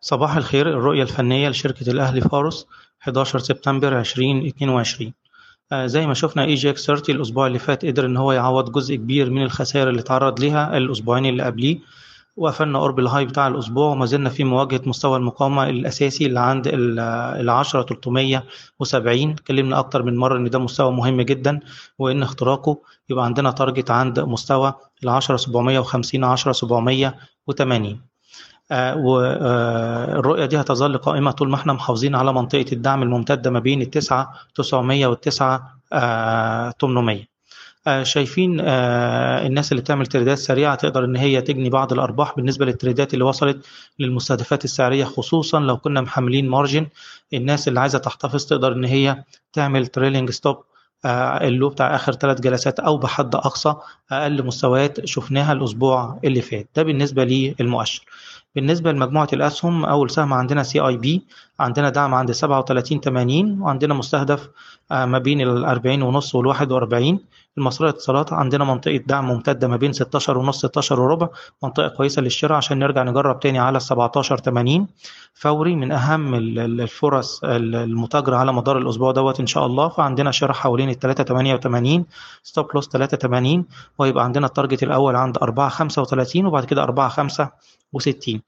صباح الخير الرؤية الفنية لشركة الأهلي فارس 11 سبتمبر 2022 آه زي ما شفنا EGX 30 الأسبوع اللي فات قدر إن هو يعوض جزء كبير من الخسائر اللي تعرض ليها الأسبوعين اللي قبليه. وقفلنا قرب ال high بتاع الأسبوع وما زلنا في مواجهة مستوى المقاومة الأساسي اللي عند ال 10 370 اتكلمنا أكتر من مرة إن ده مستوى مهم جدا وإن اختراقه يبقى عندنا target عند مستوى ال 10 750 10 780 والرؤية دي هتظل قائمة طول ما إحنا محافظين على منطقة الدعم الممتدة ما بين التسعة 900 والتسعة 800 شايفين الناس اللي بتعمل trade ات سريعة تقدر إن هي تجني بعض الأرباح بالنسبة لل trade ات اللي وصلت للمستهدفات السعرية خصوصا لو كنا محملين margin الناس اللي عايزة تحتفظ تقدر إن هي تعمل trailing stop ال low بتاع آخر ثلاث جلسات أو بحد أقصى أقل مستويات شفناها الأسبوع اللي فات. ده بالنسبة للمؤشر. بالنسبة لمجموعة الاسهم أول سهم عندنا CIB عندنا دعم عند 37 80 وعندنا مستهدف ما بين ال 40 ونص وال 41 المصرية الاتصالات عندنا منطقة دعم ممتدة ما بين 16 ونص 16 وربع منطقة كويسة للشراء عشان نرجع نجرب تاني على 17 80 فوري من أهم الفرص المتاجرة على مدار الأسبوع دوت إن شاء الله. فعندنا شراء حوالين ال 3 88 stop loss 3 80 ويبقى عندنا ال target الأول عند 4 35 وبعد كده 4 65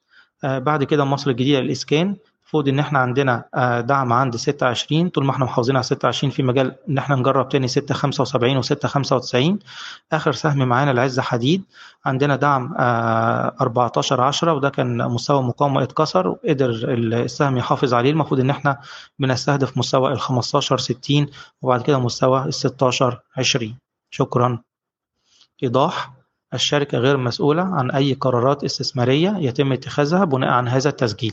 آه بعد كده مصر الجديدة الإسكان المفروض إن إحنا عندنا دعم عند 26 طول ما إحنا محافظين على 26 في مجال إن إحنا نجرب تاني 6 75 و 6 95 آخر سهم معانا العز حديد. عندنا دعم 14 10 وده كان مستوى مقاومة اتكسر وقدر السهم يحافظ عليه. المفروض إن إحنا بنستهدف مستوى ال 15 60 وبعد كده مستوى ال 16 20 شكرا. إيضاح الشركة غير مسؤولة عن أي قرارات استثمارية يتم اتخاذها بناء عن هذا التسجيل.